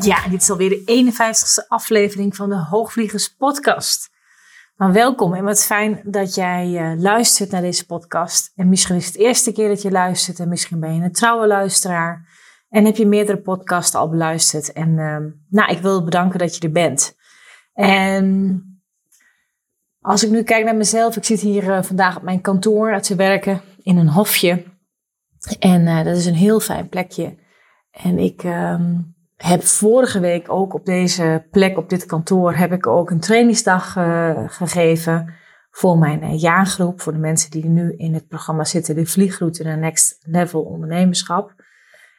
Ja, dit is alweer de 51ste aflevering van de Hoogvliegers Podcast. Nou, welkom en wat fijn dat jij uh, luistert naar deze podcast. En misschien is het de eerste keer dat je luistert en misschien ben je een trouwe luisteraar. En heb je meerdere podcasts al beluisterd. En uh, nou, ik wil bedanken dat je er bent. En als ik nu kijk naar mezelf, ik zit hier uh, vandaag op mijn kantoor te werken in een hofje. En uh, dat is een heel fijn plekje. En ik ehm, heb vorige week ook op deze plek, op dit kantoor, heb ik ook een trainingsdag uh, gegeven voor mijn jaargroep. Voor de mensen die nu in het programma zitten, de vliegroute naar Next Level Ondernemerschap.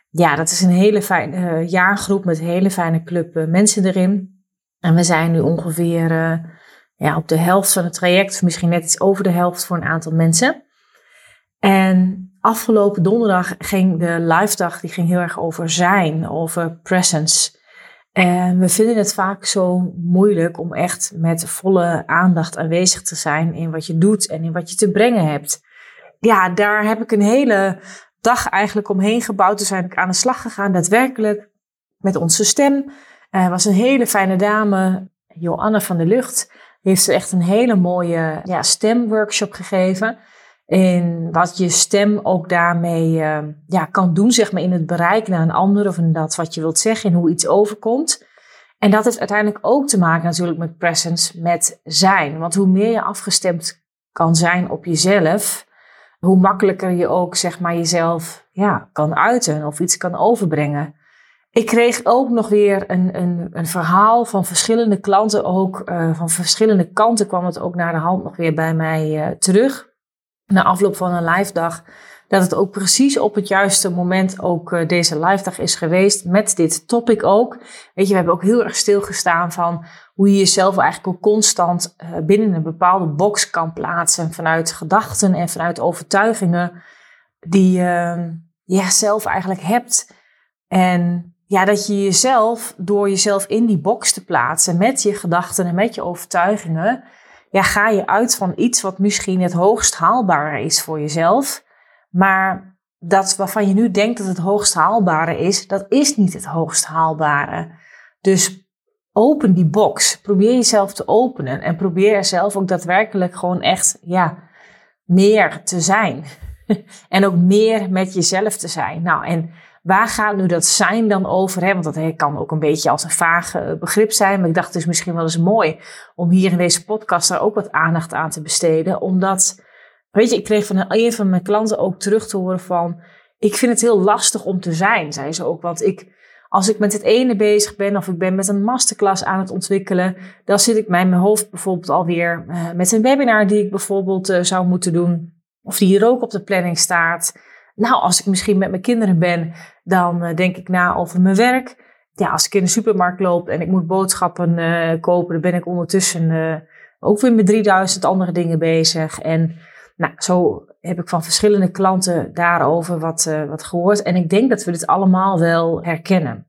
Ja, dat is een hele fijne jaargroep met een hele fijne club mensen erin. En we zijn nu ongeveer ja, op de helft van het traject, misschien net iets over de helft voor een aantal mensen. En afgelopen donderdag ging de live dag, die ging heel erg over zijn, over presence. En we vinden het vaak zo moeilijk om echt met volle aandacht aanwezig te zijn in wat je doet en in wat je te brengen hebt. Ja, daar heb ik een hele dag eigenlijk omheen gebouwd. Dus zijn ik aan de slag gegaan, daadwerkelijk, met onze stem uh, was een hele fijne dame, Joanne van der Lucht. Die heeft echt een hele mooie ja, stemworkshop gegeven. In wat je stem ook daarmee uh, ja, kan doen, zeg maar, in het bereik naar een ander. Of in dat wat je wilt zeggen, in hoe iets overkomt. En dat heeft uiteindelijk ook te maken natuurlijk met presence, met zijn. Want hoe meer je afgestemd kan zijn op jezelf, hoe makkelijker je ook, zeg maar, jezelf ja, kan uiten of iets kan overbrengen. Ik kreeg ook nog weer een, een, een verhaal van verschillende klanten, ook uh, van verschillende kanten kwam het ook naar de hand nog weer bij mij uh, terug. Na afloop van een live dag, dat het ook precies op het juiste moment ook uh, deze live dag is geweest met dit topic ook. Weet je, we hebben ook heel erg stilgestaan van hoe je jezelf eigenlijk ook constant binnen een bepaalde box kan plaatsen vanuit gedachten en vanuit overtuigingen die je ja, zelf eigenlijk hebt. En ja, dat je jezelf, door jezelf in die box te plaatsen met je gedachten en met je overtuigingen, ja, ga je uit van iets wat misschien het hoogst haalbare is voor jezelf. Maar dat waarvan je nu denkt dat het hoogst haalbare is, dat is niet het hoogst haalbare. Dus open die box. Probeer jezelf te openen en probeer zelf ook daadwerkelijk gewoon echt, ja, meer te zijn. en ook meer met jezelf te zijn. Nou, en Waar gaat nu dat zijn dan over? Hè? Want dat kan ook een beetje als een vaag eh, begrip zijn. Maar ik dacht, het is misschien wel eens mooi om hier in deze podcast daar ook wat aandacht aan te besteden. Omdat, weet je, ik kreeg van een van mijn klanten ook terug te horen van... Ik vind het heel lastig om te zijn, zei ze ook. Want ik, als ik met het ene bezig ben of ik ben met een masterclass aan het ontwikkelen... dan zit ik mijn hoofd bijvoorbeeld alweer uh, met een webinar die ik bijvoorbeeld uh, zou moeten doen. Of die hier ook op de planning staat... Nou, als ik misschien met mijn kinderen ben, dan uh, denk ik na over mijn werk. Ja, als ik in de supermarkt loop en ik moet boodschappen uh, kopen, dan ben ik ondertussen uh, ook weer met 3000 andere dingen bezig. En nou, zo heb ik van verschillende klanten daarover wat, wat gehoord. En ik denk dat we dit allemaal wel herkennen.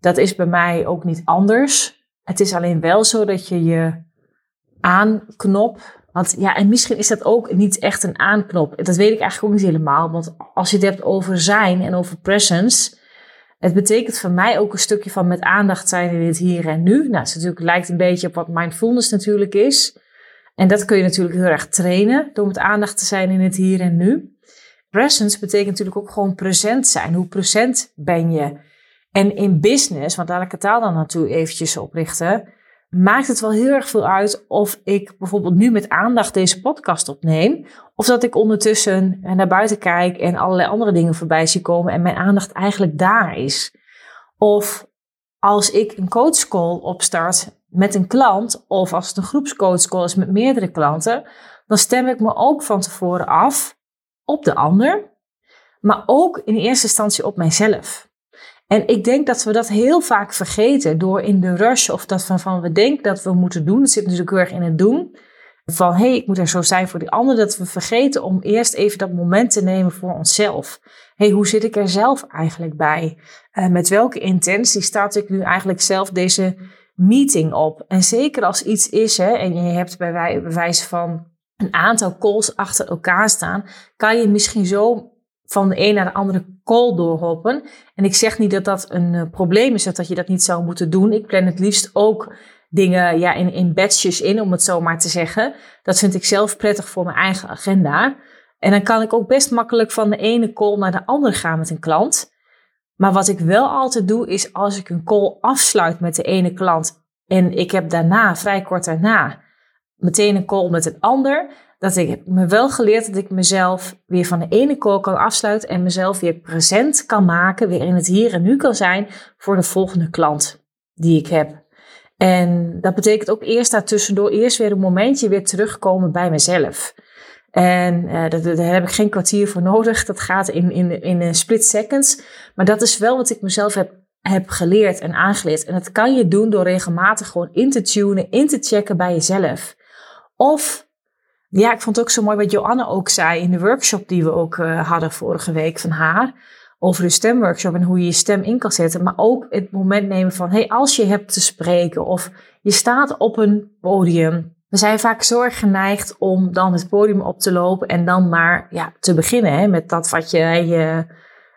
Dat is bij mij ook niet anders. Het is alleen wel zo dat je je aanknop want ja, en misschien is dat ook niet echt een aanknop. Dat weet ik eigenlijk ook niet helemaal. Want als je het hebt over zijn en over presence. Het betekent voor mij ook een stukje van met aandacht zijn in het hier en nu. Nou, het natuurlijk, lijkt een beetje op wat mindfulness natuurlijk is. En dat kun je natuurlijk heel erg trainen door met aandacht te zijn in het hier en nu. Presence betekent natuurlijk ook gewoon present zijn. Hoe present ben je? En in business, want daar ik het taal dan natuurlijk eventjes op richten maakt het wel heel erg veel uit of ik bijvoorbeeld nu met aandacht deze podcast opneem. Of dat ik ondertussen naar buiten kijk en allerlei andere dingen voorbij zie komen en mijn aandacht eigenlijk daar is. Of als ik een coachcall opstart met een klant, of als het een groepscoachcall is met meerdere klanten, dan stem ik me ook van tevoren af op de ander, maar ook in eerste instantie op mijzelf. En ik denk dat we dat heel vaak vergeten door in de rush of dat van, van we denken dat we moeten doen. Het zit natuurlijk heel erg in het doen. Van hé, hey, ik moet er zo zijn voor die ander. Dat we vergeten om eerst even dat moment te nemen voor onszelf. Hé, hey, hoe zit ik er zelf eigenlijk bij? Uh, met welke intentie start ik nu eigenlijk zelf deze meeting op? En zeker als iets is hè, en je hebt bij wijze van een aantal calls achter elkaar staan, kan je misschien zo van de een naar de andere call doorhoppen. En ik zeg niet dat dat een uh, probleem is, dat je dat niet zou moeten doen. Ik plan het liefst ook dingen ja, in, in batches in, om het zo maar te zeggen. Dat vind ik zelf prettig voor mijn eigen agenda. En dan kan ik ook best makkelijk van de ene call naar de andere gaan met een klant. Maar wat ik wel altijd doe, is als ik een call afsluit met de ene klant en ik heb daarna, vrij kort daarna, meteen een call met een ander, dat ik me wel geleerd dat ik mezelf weer van de ene call kan afsluiten en mezelf weer present kan maken, weer in het hier en nu kan zijn voor de volgende klant die ik heb. En dat betekent ook eerst daartussendoor eerst weer een momentje weer terugkomen bij mezelf. En uh, daar, heb ik geen kwartier voor nodig. Dat gaat in, in, in een split seconds. Maar dat is wel wat ik mezelf heb, heb geleerd en aangeleerd. En dat kan je doen door regelmatig gewoon in te tunen, in te checken bij jezelf. Of, ja, ik vond het ook zo mooi wat Joanne ook zei in de workshop die we ook uh, hadden vorige week van haar. Over de stemworkshop en hoe je je stem in kan zetten. Maar ook het moment nemen van, hey, als je hebt te spreken of je staat op een podium we zijn vaak zo erg geneigd om dan het podium op te lopen en dan maar ja, te beginnen hè, met dat wat je, je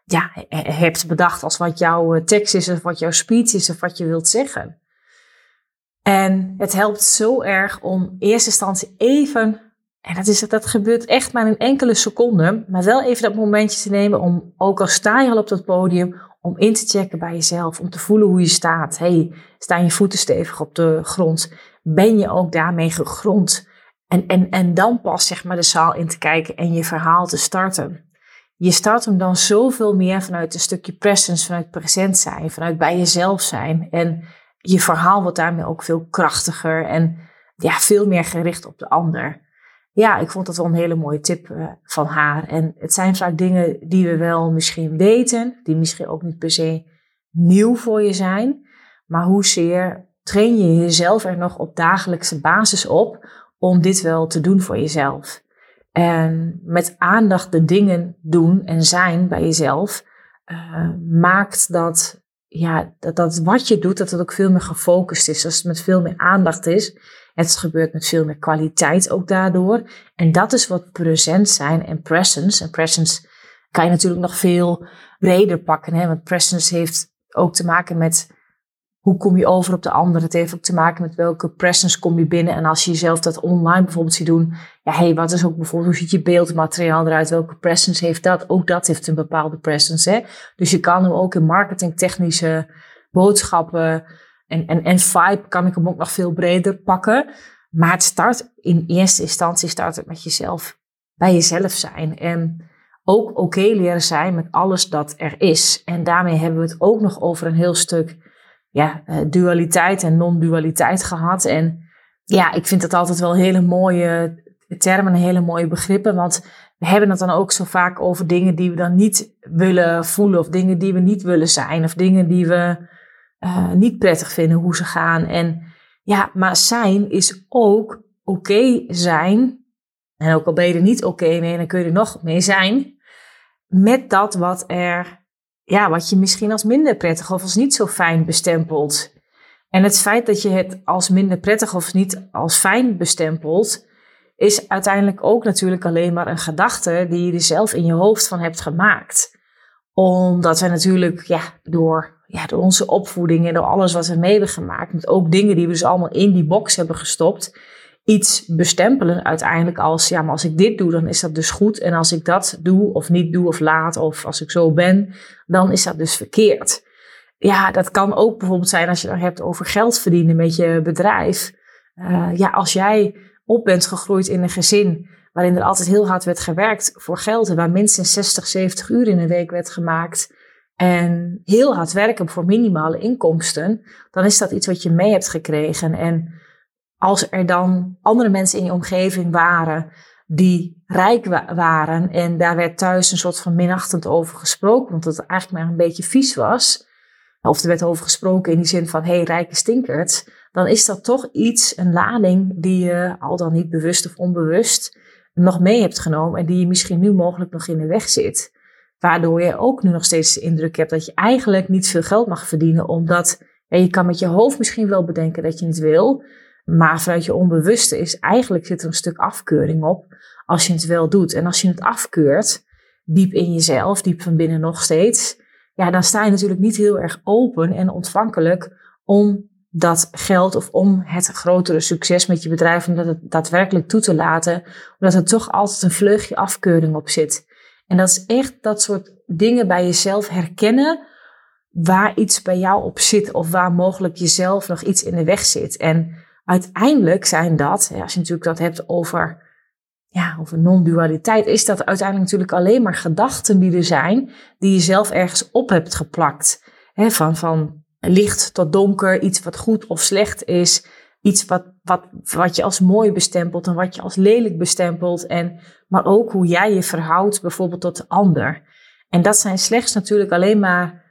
ja, hebt bedacht als wat jouw eh, tekst is of wat jouw speech is of wat je wilt zeggen. En het helpt zo erg om in eerste instantie even, en dat, is, dat gebeurt echt maar in enkele seconden, maar wel even dat momentje te nemen om, ook al sta je al op dat podium, om in te checken bij jezelf, om te voelen hoe je staat. Hey, staan je voeten stevig op de grond? ben je ook daarmee gegrond. En, en, en dan pas zeg maar de zaal in te kijken en je verhaal te starten. Je start hem dan zoveel meer vanuit een stukje presence, vanuit present zijn, vanuit bij jezelf zijn. En je verhaal wordt daarmee ook veel krachtiger en ja, veel meer gericht op de ander. Ja, ik vond dat wel een hele mooie tip uh, van haar. En het zijn vaak dingen die we wel misschien weten, die misschien ook niet per se nieuw voor je zijn. Maar hoezeer train je jezelf er nog op dagelijkse basis op om dit wel te doen voor jezelf. En met aandacht de dingen doen en zijn bij jezelf uh, maakt dat, ja, dat, dat wat je doet, dat het ook veel meer gefocust is. Als het met veel meer aandacht is. Het gebeurt met veel meer kwaliteit ook daardoor. En dat is wat present zijn en presence. En presence kan je natuurlijk nog veel breder pakken. Hè? Want presence heeft ook te maken met hoe kom je over op de ander? Het heeft ook te maken met welke presence kom je binnen. En als je jezelf dat online bijvoorbeeld ziet doen. Ja, hey, wat is ook bijvoorbeeld, hoe ziet je beeldmateriaal eruit? Welke presence heeft dat? Ook dat heeft een bepaalde presence. Hè? Dus je kan hem ook in marketingtechnische boodschappen en, en, en vibe kan ik hem ook nog veel breder pakken. Maar het start in eerste instantie start het met jezelf, bij jezelf zijn. En ook oké leren zijn met alles dat er is. En daarmee hebben we het ook nog over een heel stuk ja, eh, dualiteit en non-dualiteit gehad. En ja, ik vind dat altijd wel hele mooie termen en hele mooie begrippen. Want we hebben het dan ook zo vaak over dingen die we dan niet willen voelen. Of dingen die we niet willen zijn. Of dingen die we uh, niet prettig vinden hoe ze gaan. En ja, maar zijn is ook oké zijn. En ook al ben je er niet oké mee, dan kun je er nog mee zijn. Met dat wat er ja, wat je misschien als minder prettig of als niet zo fijn bestempelt. En het feit dat je het als minder prettig of niet als fijn bestempelt, is uiteindelijk ook natuurlijk alleen maar een gedachte die je er zelf in je hoofd van hebt gemaakt. Omdat we natuurlijk ja, door, ja, door onze opvoeding en door alles wat we mee hebben gemaakt, met ook dingen die we dus allemaal in die box hebben gestopt, iets bestempelen uiteindelijk als, ja, maar als ik dit doe, dan is dat dus goed. En als ik dat doe of niet doe of laat, of als ik zo ben, dan is dat dus verkeerd. Ja, dat kan ook bijvoorbeeld zijn als je het hebt over geld verdienen met je bedrijf. Uh, ja, als jij op bent gegroeid in een gezin waarin er altijd heel hard werd gewerkt voor geld en waar minstens 60, 70 uur in een week werd gemaakt en heel hard werken voor minimale inkomsten, dan is dat iets wat je mee hebt gekregen. En als er dan andere mensen in je omgeving waren die rijk waren. En daar werd thuis een soort van minachtend over gesproken, want het eigenlijk maar een beetje vies was. Of er werd over gesproken in die zin van, hé, hey, rijke stinkert. Dan is dat toch iets, een lading, die je al dan niet bewust of onbewust nog mee hebt genomen. En die je misschien nu mogelijk nog in de weg zit. Waardoor je ook nu nog steeds de indruk hebt dat je eigenlijk niet veel geld mag verdienen. Omdat je kan met je hoofd misschien wel bedenken dat je het wil. Maar vanuit je onbewuste is eigenlijk zit er een stuk afkeuring op als je het wel doet. En als je het afkeurt, diep in jezelf, diep van binnen nog steeds, ja, dan sta je natuurlijk niet heel erg open en ontvankelijk om dat geld of om het grotere succes met je bedrijf, om dat daadwerkelijk toe te laten, omdat er toch altijd een vleugje afkeuring op zit. En dat is echt dat soort dingen bij jezelf herkennen waar iets bij jou op zit of waar mogelijk jezelf nog iets in de weg zit. En uiteindelijk zijn dat, als je natuurlijk dat hebt over, ja, over non-dualiteit, is dat uiteindelijk natuurlijk alleen maar gedachten die er zijn, die je zelf ergens op hebt geplakt. van, van licht tot donker, iets wat goed of slecht is, iets wat, wat, wat je als mooi bestempelt en wat je als lelijk bestempelt. En, maar ook hoe jij je verhoudt bijvoorbeeld tot de ander. En dat zijn slechts natuurlijk alleen maar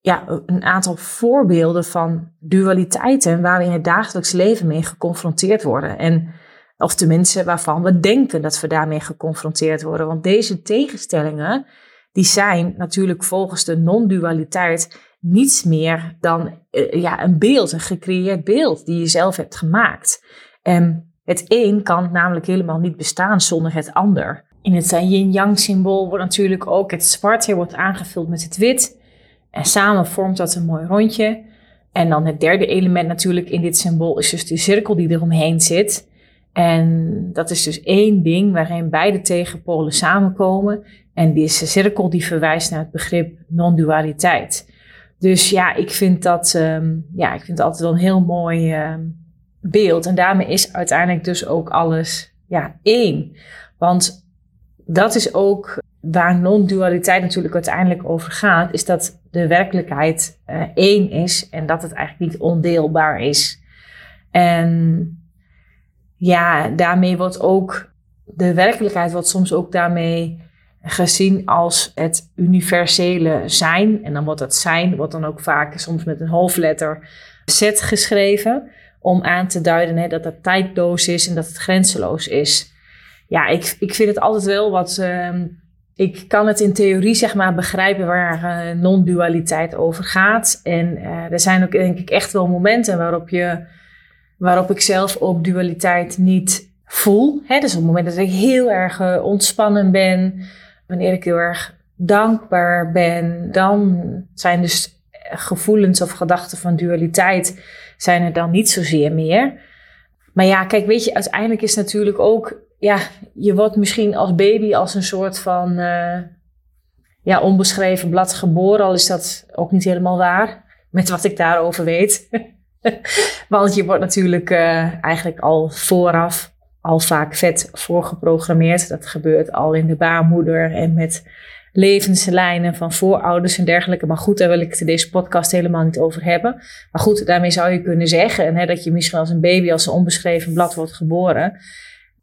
ja, een aantal voorbeelden van dualiteiten waar we in het dagelijks leven mee geconfronteerd worden. En, of tenminste waarvan we denken dat we daarmee geconfronteerd worden. Want deze tegenstellingen, die zijn natuurlijk volgens de non-dualiteit niets meer dan uh, ja, een beeld, een gecreëerd beeld die je zelf hebt gemaakt. En het een kan namelijk helemaal niet bestaan zonder het ander. In het yin-yang symbool wordt natuurlijk ook het zwart wordt aangevuld met het wit. En samen vormt dat een mooi rondje. En dan het derde element natuurlijk in dit symbool is dus die cirkel die eromheen zit. En dat is dus één ding waarin beide tegenpolen samenkomen. En deze cirkel die verwijst naar het begrip non-dualiteit. Dus ja, ik vind dat um, ja, ik vind altijd wel een heel mooi uh, beeld. En daarmee is uiteindelijk dus ook alles ja, één. Want dat is ook waar non-dualiteit natuurlijk uiteindelijk over gaat, is dat de werkelijkheid uh, één is en dat het eigenlijk niet ondeelbaar is. En ja, daarmee wordt ook de werkelijkheid wordt soms ook daarmee gezien als het universele zijn. En dan wordt dat zijn, wordt dan ook vaak soms met een hoofdletter Z geschreven. Om aan te duiden hè, dat het tijdloos is en dat het grenzeloos is. Ja, ik, ik vind het altijd wel wat. Uh, ik kan het in theorie zeg maar begrijpen waar uh, non-dualiteit over gaat. En uh, er zijn ook denk ik echt wel momenten waarop, je, waarop ik zelf ook dualiteit niet voel. Hè? Dus op het moment dat ik heel erg uh, ontspannen ben, wanneer ik heel erg dankbaar ben, dan zijn dus gevoelens of gedachten van dualiteit zijn er dan niet zozeer meer. Maar ja, kijk, weet je, uiteindelijk is natuurlijk ook, ja, je wordt misschien als baby als een soort van, uh, ja, onbeschreven blad geboren, al is dat ook niet helemaal waar, met wat ik daarover weet. Want je wordt natuurlijk uh, eigenlijk al vooraf al vaak vet voorgeprogrammeerd. Dat gebeurt al in de baarmoeder en met levenslijnen van voorouders en dergelijke. Maar goed, daar wil ik het deze podcast helemaal niet over hebben. Maar goed, daarmee zou je kunnen zeggen hè, dat je misschien als een baby, als een onbeschreven blad wordt geboren.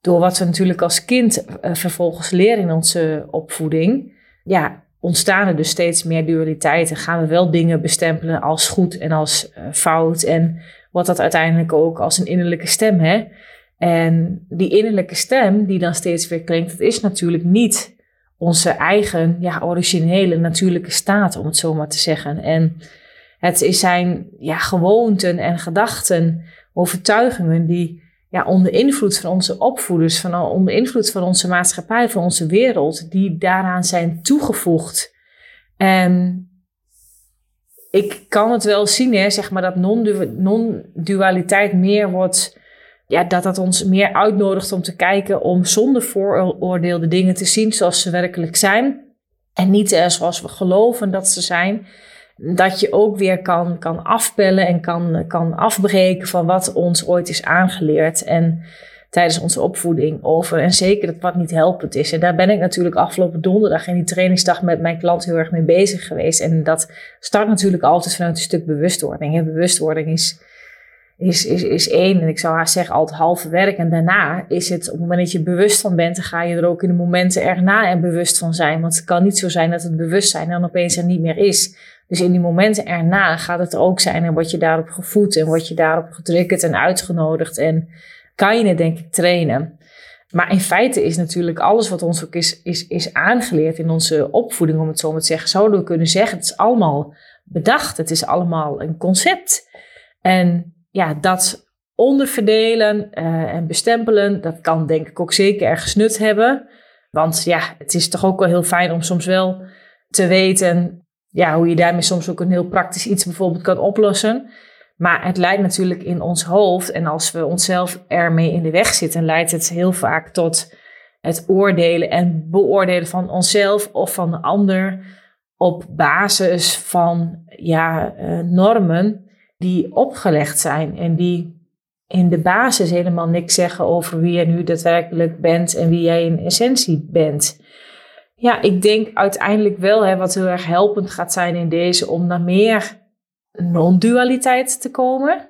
Door wat we natuurlijk als kind uh, vervolgens leren in onze opvoeding. Ja, ontstaan er dus steeds meer dualiteiten. Gaan we wel dingen bestempelen als goed en als uh, fout. En wat dat uiteindelijk ook als een innerlijke stem. Hè? En die innerlijke stem die dan steeds weer klinkt, dat is natuurlijk niet onze eigen, ja, originele, natuurlijke staat, om het zo maar te zeggen. En het zijn ja, gewoonten en gedachten, overtuigingen die ja, onder invloed van onze opvoeders, van, onder invloed van onze maatschappij, van onze wereld, die daaraan zijn toegevoegd. En ik kan het wel zien, hè, zeg maar, dat non-dualiteit meer wordt ja, dat dat ons meer uitnodigt om te kijken om zonder vooroordeel de dingen te zien zoals ze werkelijk zijn. En niet uh, zoals we geloven dat ze zijn. Dat je ook weer kan, kan afbellen en kan, kan afbreken van wat ons ooit is aangeleerd. En tijdens onze opvoeding over. En zeker dat wat niet helpend is. En daar ben ik natuurlijk afgelopen donderdag in die trainingsdag met mijn klant heel erg mee bezig geweest. En dat start natuurlijk altijd vanuit een stuk bewustwording. En bewustwording is is, is, is één. En ik zou haar zeggen altijd halve werk. En daarna is het, op het moment dat je bewust van bent, dan ga je er ook in de momenten erna en bewust van zijn. Want het kan niet zo zijn dat het bewustzijn dan opeens er niet meer is. Dus in die momenten erna gaat het ook zijn en word je daarop gevoed en word je daarop gedrukt en uitgenodigd. En kan je het denk ik trainen. Maar in feite is natuurlijk alles wat ons ook is, is, is aangeleerd in onze opvoeding, om het zo maar te zeggen, zouden we kunnen zeggen, het is allemaal bedacht. Het is allemaal een concept. En ja, dat onderverdelen uh, en bestempelen, dat kan denk ik ook zeker ergens nut hebben. Want ja, het is toch ook wel heel fijn om soms wel te weten ja, hoe je daarmee soms ook een heel praktisch iets bijvoorbeeld kan oplossen. Maar het leidt natuurlijk in ons hoofd en als we onszelf ermee in de weg zitten, leidt het heel vaak tot het oordelen en beoordelen van onszelf of van de ander op basis van ja, uh, normen die opgelegd zijn en die in de basis helemaal niks zeggen over wie jij nu daadwerkelijk bent en wie jij in essentie bent. Ja, ik denk uiteindelijk wel hè, wat heel erg helpend gaat zijn in deze om naar meer non-dualiteit te komen.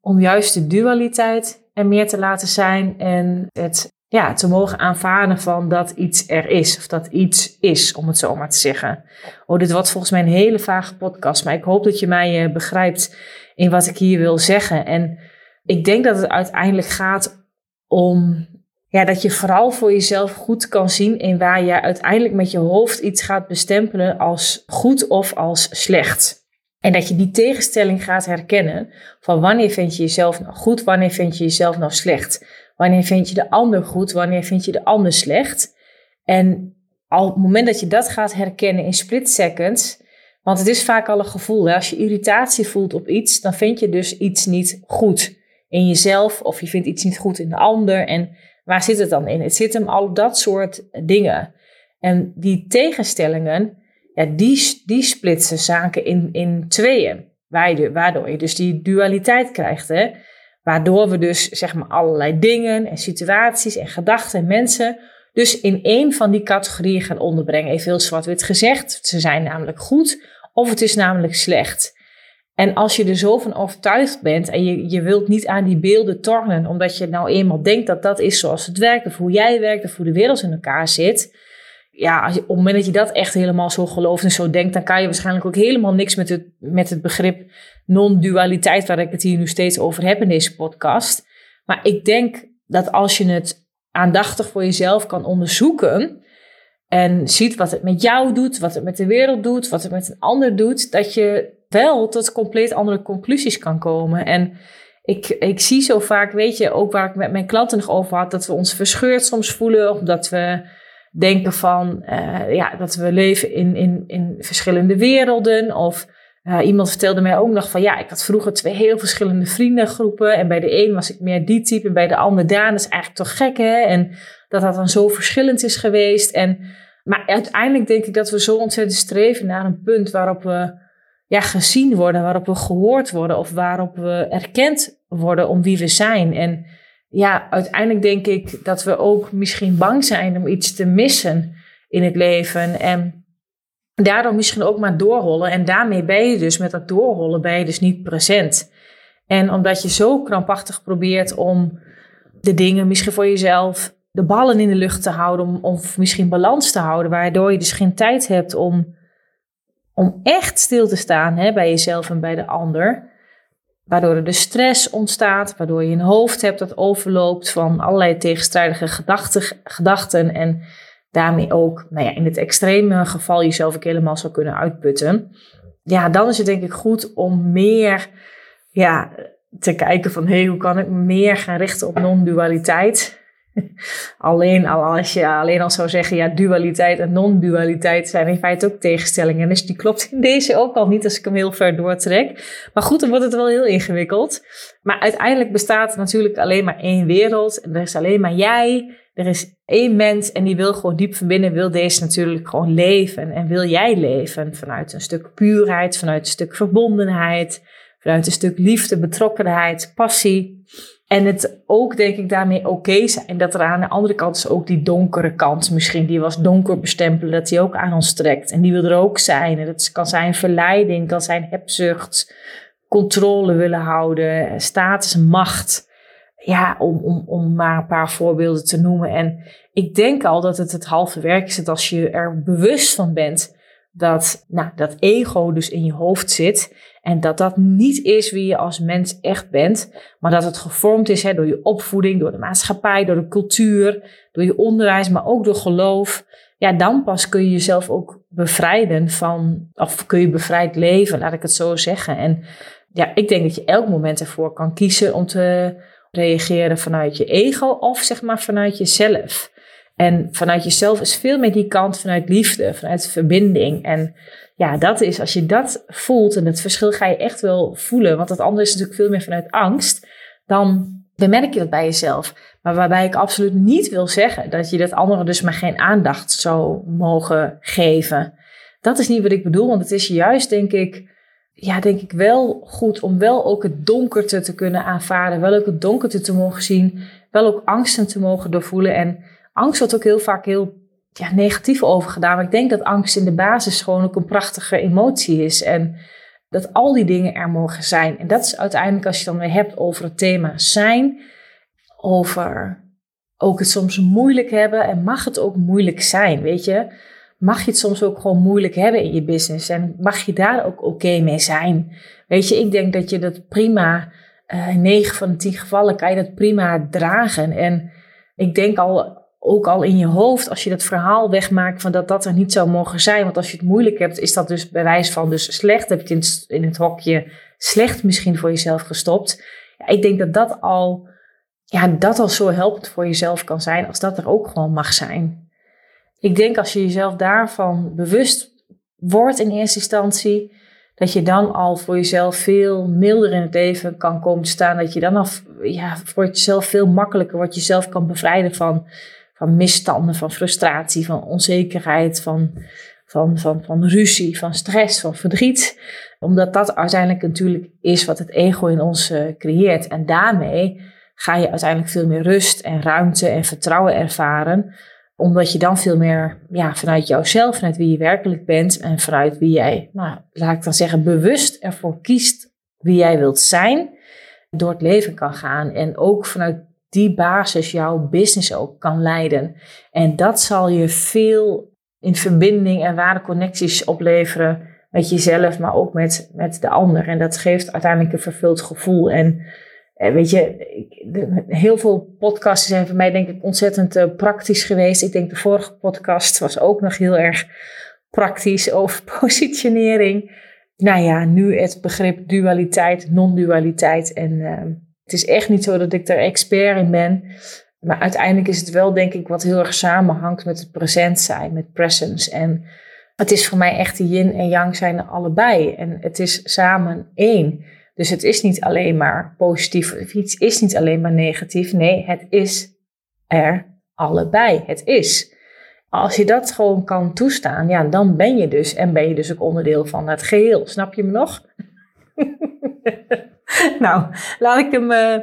Om juist de dualiteit er meer te laten zijn en het ja, te mogen aanvaarden van dat iets er is. Of dat iets is, om het zo maar te zeggen. Oh, dit wordt volgens mij een hele vage podcast. Maar ik hoop dat je mij uh, begrijpt in wat ik hier wil zeggen. En ik denk dat het uiteindelijk gaat om ja, dat je vooral voor jezelf goed kan zien in waar je uiteindelijk met je hoofd iets gaat bestempelen als goed of als slecht. En dat je die tegenstelling gaat herkennen van wanneer vind je jezelf nou goed, wanneer vind je jezelf nou slecht. Wanneer vind je de ander goed, wanneer vind je de ander slecht. En al op het moment dat je dat gaat herkennen in split seconds, want het is vaak al een gevoel. Hè? Als je irritatie voelt op iets, dan vind je dus iets niet goed in jezelf of je vindt iets niet goed in de ander. En waar zit het dan in? Het zit hem al dat soort dingen. En die tegenstellingen, ja, die, die splitsen zaken in, in tweeën. Waardoor je dus die dualiteit krijgt. Hè? Waardoor we dus zeg maar allerlei dingen en situaties en gedachten en mensen dus in één van die categorieën gaan onderbrengen. Even heel zwart-wit gezegd. Ze zijn namelijk goed of het is namelijk slecht. En als je er zo van overtuigd bent en je, je wilt niet aan die beelden tornen, omdat je nou eenmaal denkt dat dat is zoals het werkt, of hoe jij werkt, of hoe de wereld in elkaar zit. Ja, als je, op het moment dat je dat echt helemaal zo gelooft en zo denkt, dan kan je waarschijnlijk ook helemaal niks met het, met het begrip non-dualiteit, waar ik het hier nu steeds over heb in deze podcast. Maar ik denk dat als je het aandachtig voor jezelf kan onderzoeken en ziet wat het met jou doet, wat het met de wereld doet, wat het met een ander doet, dat je wel tot compleet andere conclusies kan komen. En ik, ik zie zo vaak, weet je, ook waar ik met mijn klanten nog over had, dat we ons verscheurd soms voelen, of dat we denken van, uh, ja, dat we leven in, in, in verschillende werelden, of uh, iemand vertelde mij ook nog van ja, ik had vroeger twee heel verschillende vriendengroepen. En bij de een was ik meer die type en bij de ander daar. Dat is eigenlijk toch gek hè? En dat dat dan zo verschillend is geweest. En, maar uiteindelijk denk ik dat we zo ontzettend streven naar een punt waarop we ja, gezien worden, waarop we gehoord worden of waarop we erkend worden om wie we zijn. En ja, uiteindelijk denk ik dat we ook misschien bang zijn om iets te missen in het leven. En daardoor misschien ook maar doorrollen. En daarmee ben je dus met dat doorrollen ben je dus niet present. En omdat je zo krampachtig probeert om de dingen misschien voor jezelf, de ballen in de lucht te houden, om, of misschien balans te houden, waardoor je dus geen tijd hebt om, om echt stil te staan hè, bij jezelf en bij de ander. Waardoor er dus stress ontstaat, waardoor je een hoofd hebt dat overloopt van allerlei tegenstrijdige gedachten, gedachten en daarmee ook, nou ja, in het extreme geval jezelf ook helemaal zou kunnen uitputten. Ja, dan is het denk ik goed om meer ja, te kijken van, hey, hoe kan ik meer gaan richten op non-dualiteit? alleen, al als je alleen al zou zeggen, ja, dualiteit en non-dualiteit zijn in feite ook tegenstellingen. Dus die klopt in deze ook al niet als ik hem heel ver doortrek. Maar goed, dan wordt het wel heel ingewikkeld. Maar uiteindelijk bestaat er natuurlijk alleen maar één wereld. En er is alleen maar jij. Er is één mens en die wil gewoon diep van binnen, wil deze natuurlijk gewoon leven. En wil jij leven vanuit een stuk puurheid, vanuit een stuk verbondenheid, vanuit een stuk liefde, betrokkenheid, passie. En het ook, denk ik, daarmee oké zijn. Dat er aan de andere kant is ook die donkere kant misschien, die was donker bestempelen, dat die ook aan ons trekt. En die wil er ook zijn. En dat kan zijn verleiding, kan zijn hebzucht, controle willen houden, status, macht. Ja, om, om, om maar een paar voorbeelden te noemen. En ik denk al dat het het halve werk is dat als je er bewust van bent dat nou, dat ego dus in je hoofd zit. En dat dat niet is wie je als mens echt bent, maar dat het gevormd is hè, door je opvoeding, door de maatschappij, door de cultuur, door je onderwijs, maar ook door geloof. Ja, dan pas kun je jezelf ook bevrijden van, of kun je bevrijd leven, laat ik het zo zeggen. En ja, ik denk dat je elk moment ervoor kan kiezen om te reageren vanuit je ego of zeg maar vanuit jezelf. En vanuit jezelf is veel meer die kant vanuit liefde, vanuit verbinding. En ja, dat is, als je dat voelt en het verschil ga je echt wel voelen, want het andere is natuurlijk veel meer vanuit angst, dan bemerk je dat bij jezelf. Maar waarbij ik absoluut niet wil zeggen dat je dat andere dus maar geen aandacht zou mogen geven. Dat is niet wat ik bedoel, want het is juist, denk ik, ja, denk ik wel goed om wel ook het donkerte te kunnen aanvaarden, wel ook het donkerte te mogen zien, wel ook angsten te mogen doorvoelen. En angst wordt ook heel vaak heel ja, negatief over gedaan. Maar ik denk dat angst in de basis gewoon ook een prachtige emotie is. En dat al die dingen er mogen zijn. En dat is uiteindelijk als je dan weer hebt over het thema zijn. Over ook het soms moeilijk hebben. En mag het ook moeilijk zijn, weet je. Mag je het soms ook gewoon moeilijk hebben in je business. En mag je daar ook oké mee zijn. Weet je, ik denk dat je dat prima... Uh, in 9 van de 10 gevallen kan je dat prima dragen. En ik denk al ook al in je hoofd, als je dat verhaal wegmaakt van dat dat er niet zou mogen zijn. Want als je het moeilijk hebt, is dat dus bewijs van dus slecht. Heb je in het hokje slecht misschien voor jezelf gestopt. Ja, ik denk dat dat al, ja, dat al zo helpend voor jezelf kan zijn, als dat er ook gewoon mag zijn. Ik denk als je jezelf daarvan bewust wordt in eerste instantie, dat je dan al voor jezelf veel milder in het leven kan komen te staan. Dat je dan al ja, voor jezelf veel makkelijker wordt, jezelf kan bevrijden van van misstanden, van frustratie, van onzekerheid, van, van, van, van ruzie, van stress, van verdriet. Omdat dat uiteindelijk natuurlijk is wat het ego in ons uh, creëert. En daarmee ga je uiteindelijk veel meer rust en ruimte en vertrouwen ervaren. Omdat je dan veel meer ja, vanuit jouzelf, vanuit wie je werkelijk bent en vanuit wie jij, nou, laat ik dan zeggen, bewust ervoor kiest wie jij wilt zijn, door het leven kan gaan. En ook vanuit die basis jouw business ook kan leiden. En dat zal je veel in verbinding en ware connecties opleveren met jezelf, maar ook met, met de ander. En dat geeft uiteindelijk een vervuld gevoel. En, weet je, heel veel podcasts zijn voor mij denk ik ontzettend uh, praktisch geweest. Ik denk de vorige podcast was ook nog heel erg praktisch over positionering. Nou ja, nu het begrip dualiteit, non-dualiteit en... Uh, het is echt niet zo dat ik er expert in ben. Maar uiteindelijk is het wel, denk ik, wat heel erg samenhangt met het present zijn, met presence. En het is voor mij echt de yin en yang zijn er allebei. En het is samen één. Dus het is niet alleen maar positief, of iets is niet alleen maar negatief. Nee, het is er allebei. Het is. Als je dat gewoon kan toestaan, ja, dan ben je dus en ben je dus ook onderdeel van het geheel. Snap je me nog? nou, laat ik hem uh,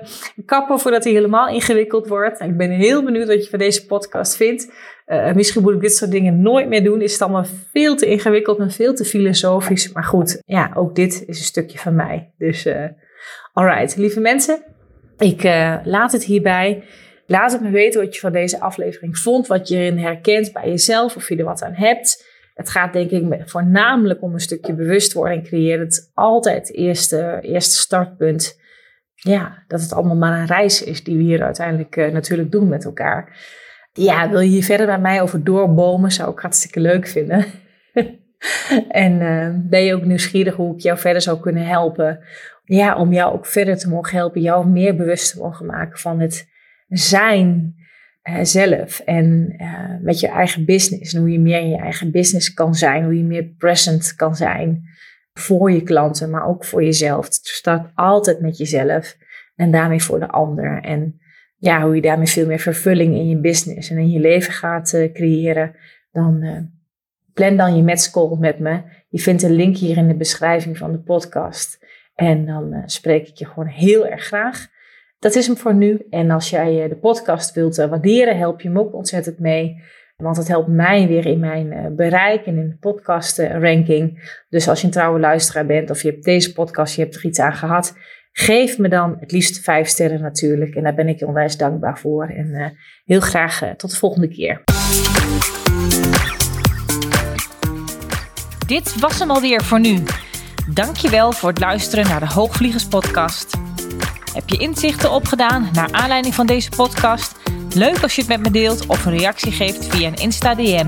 kappen voordat hij helemaal ingewikkeld wordt. Ik ben heel benieuwd wat je van deze podcast vindt. Uh, misschien moet ik dit soort dingen nooit meer doen. Is het allemaal veel te ingewikkeld en veel te filosofisch. Maar goed, ja, ook dit is een stukje van mij. Dus, uh, alright, lieve mensen. Ik laat het hierbij. Laat het me weten wat je van deze aflevering vond. Wat je erin herkent bij jezelf. Of je er wat aan hebt. Het gaat denk ik voornamelijk om een stukje bewustwording creëren. Het altijd het eerste, eerste startpunt. Ja, dat het allemaal maar een reis is die we hier uiteindelijk natuurlijk doen met elkaar. Ja, wil je hier verder met mij over doorbomen? Zou ik hartstikke leuk vinden. en uh, ben je ook nieuwsgierig hoe ik jou verder zou kunnen helpen? Ja, om jou ook verder te mogen helpen, jou meer bewust te mogen maken van het zijn uh, zelf en uh, met je eigen business. En hoe je meer in je eigen business kan zijn, hoe je meer present kan zijn voor je klanten, maar ook voor jezelf. Het start altijd met jezelf en daarmee voor de ander. En ja, hoe je daarmee veel meer vervulling in je business en in je leven gaat uh, creëren. Dan plan dan je metscall met me. Je vindt een link hier in de beschrijving van de podcast. En dan spreek ik je gewoon heel erg graag. Dat is hem voor nu. En als jij eh, de podcast wilt eh, waarderen, help je hem ook ontzettend mee. Want het helpt mij weer in mijn bereik en in de podcast ranking. Dus als je een trouwe luisteraar bent of je hebt deze podcast, je hebt er iets aan gehad. Geef me dan het liefst vijf sterren natuurlijk. En daar ben ik onwijs dankbaar voor. En heel graag tot de volgende keer. Dit was hem alweer voor nu. Dankjewel voor het luisteren naar de Hoogvliegers podcast. Heb je inzichten opgedaan naar aanleiding van deze podcast? Leuk als je het met me deelt of een reactie geeft via een Insta DM.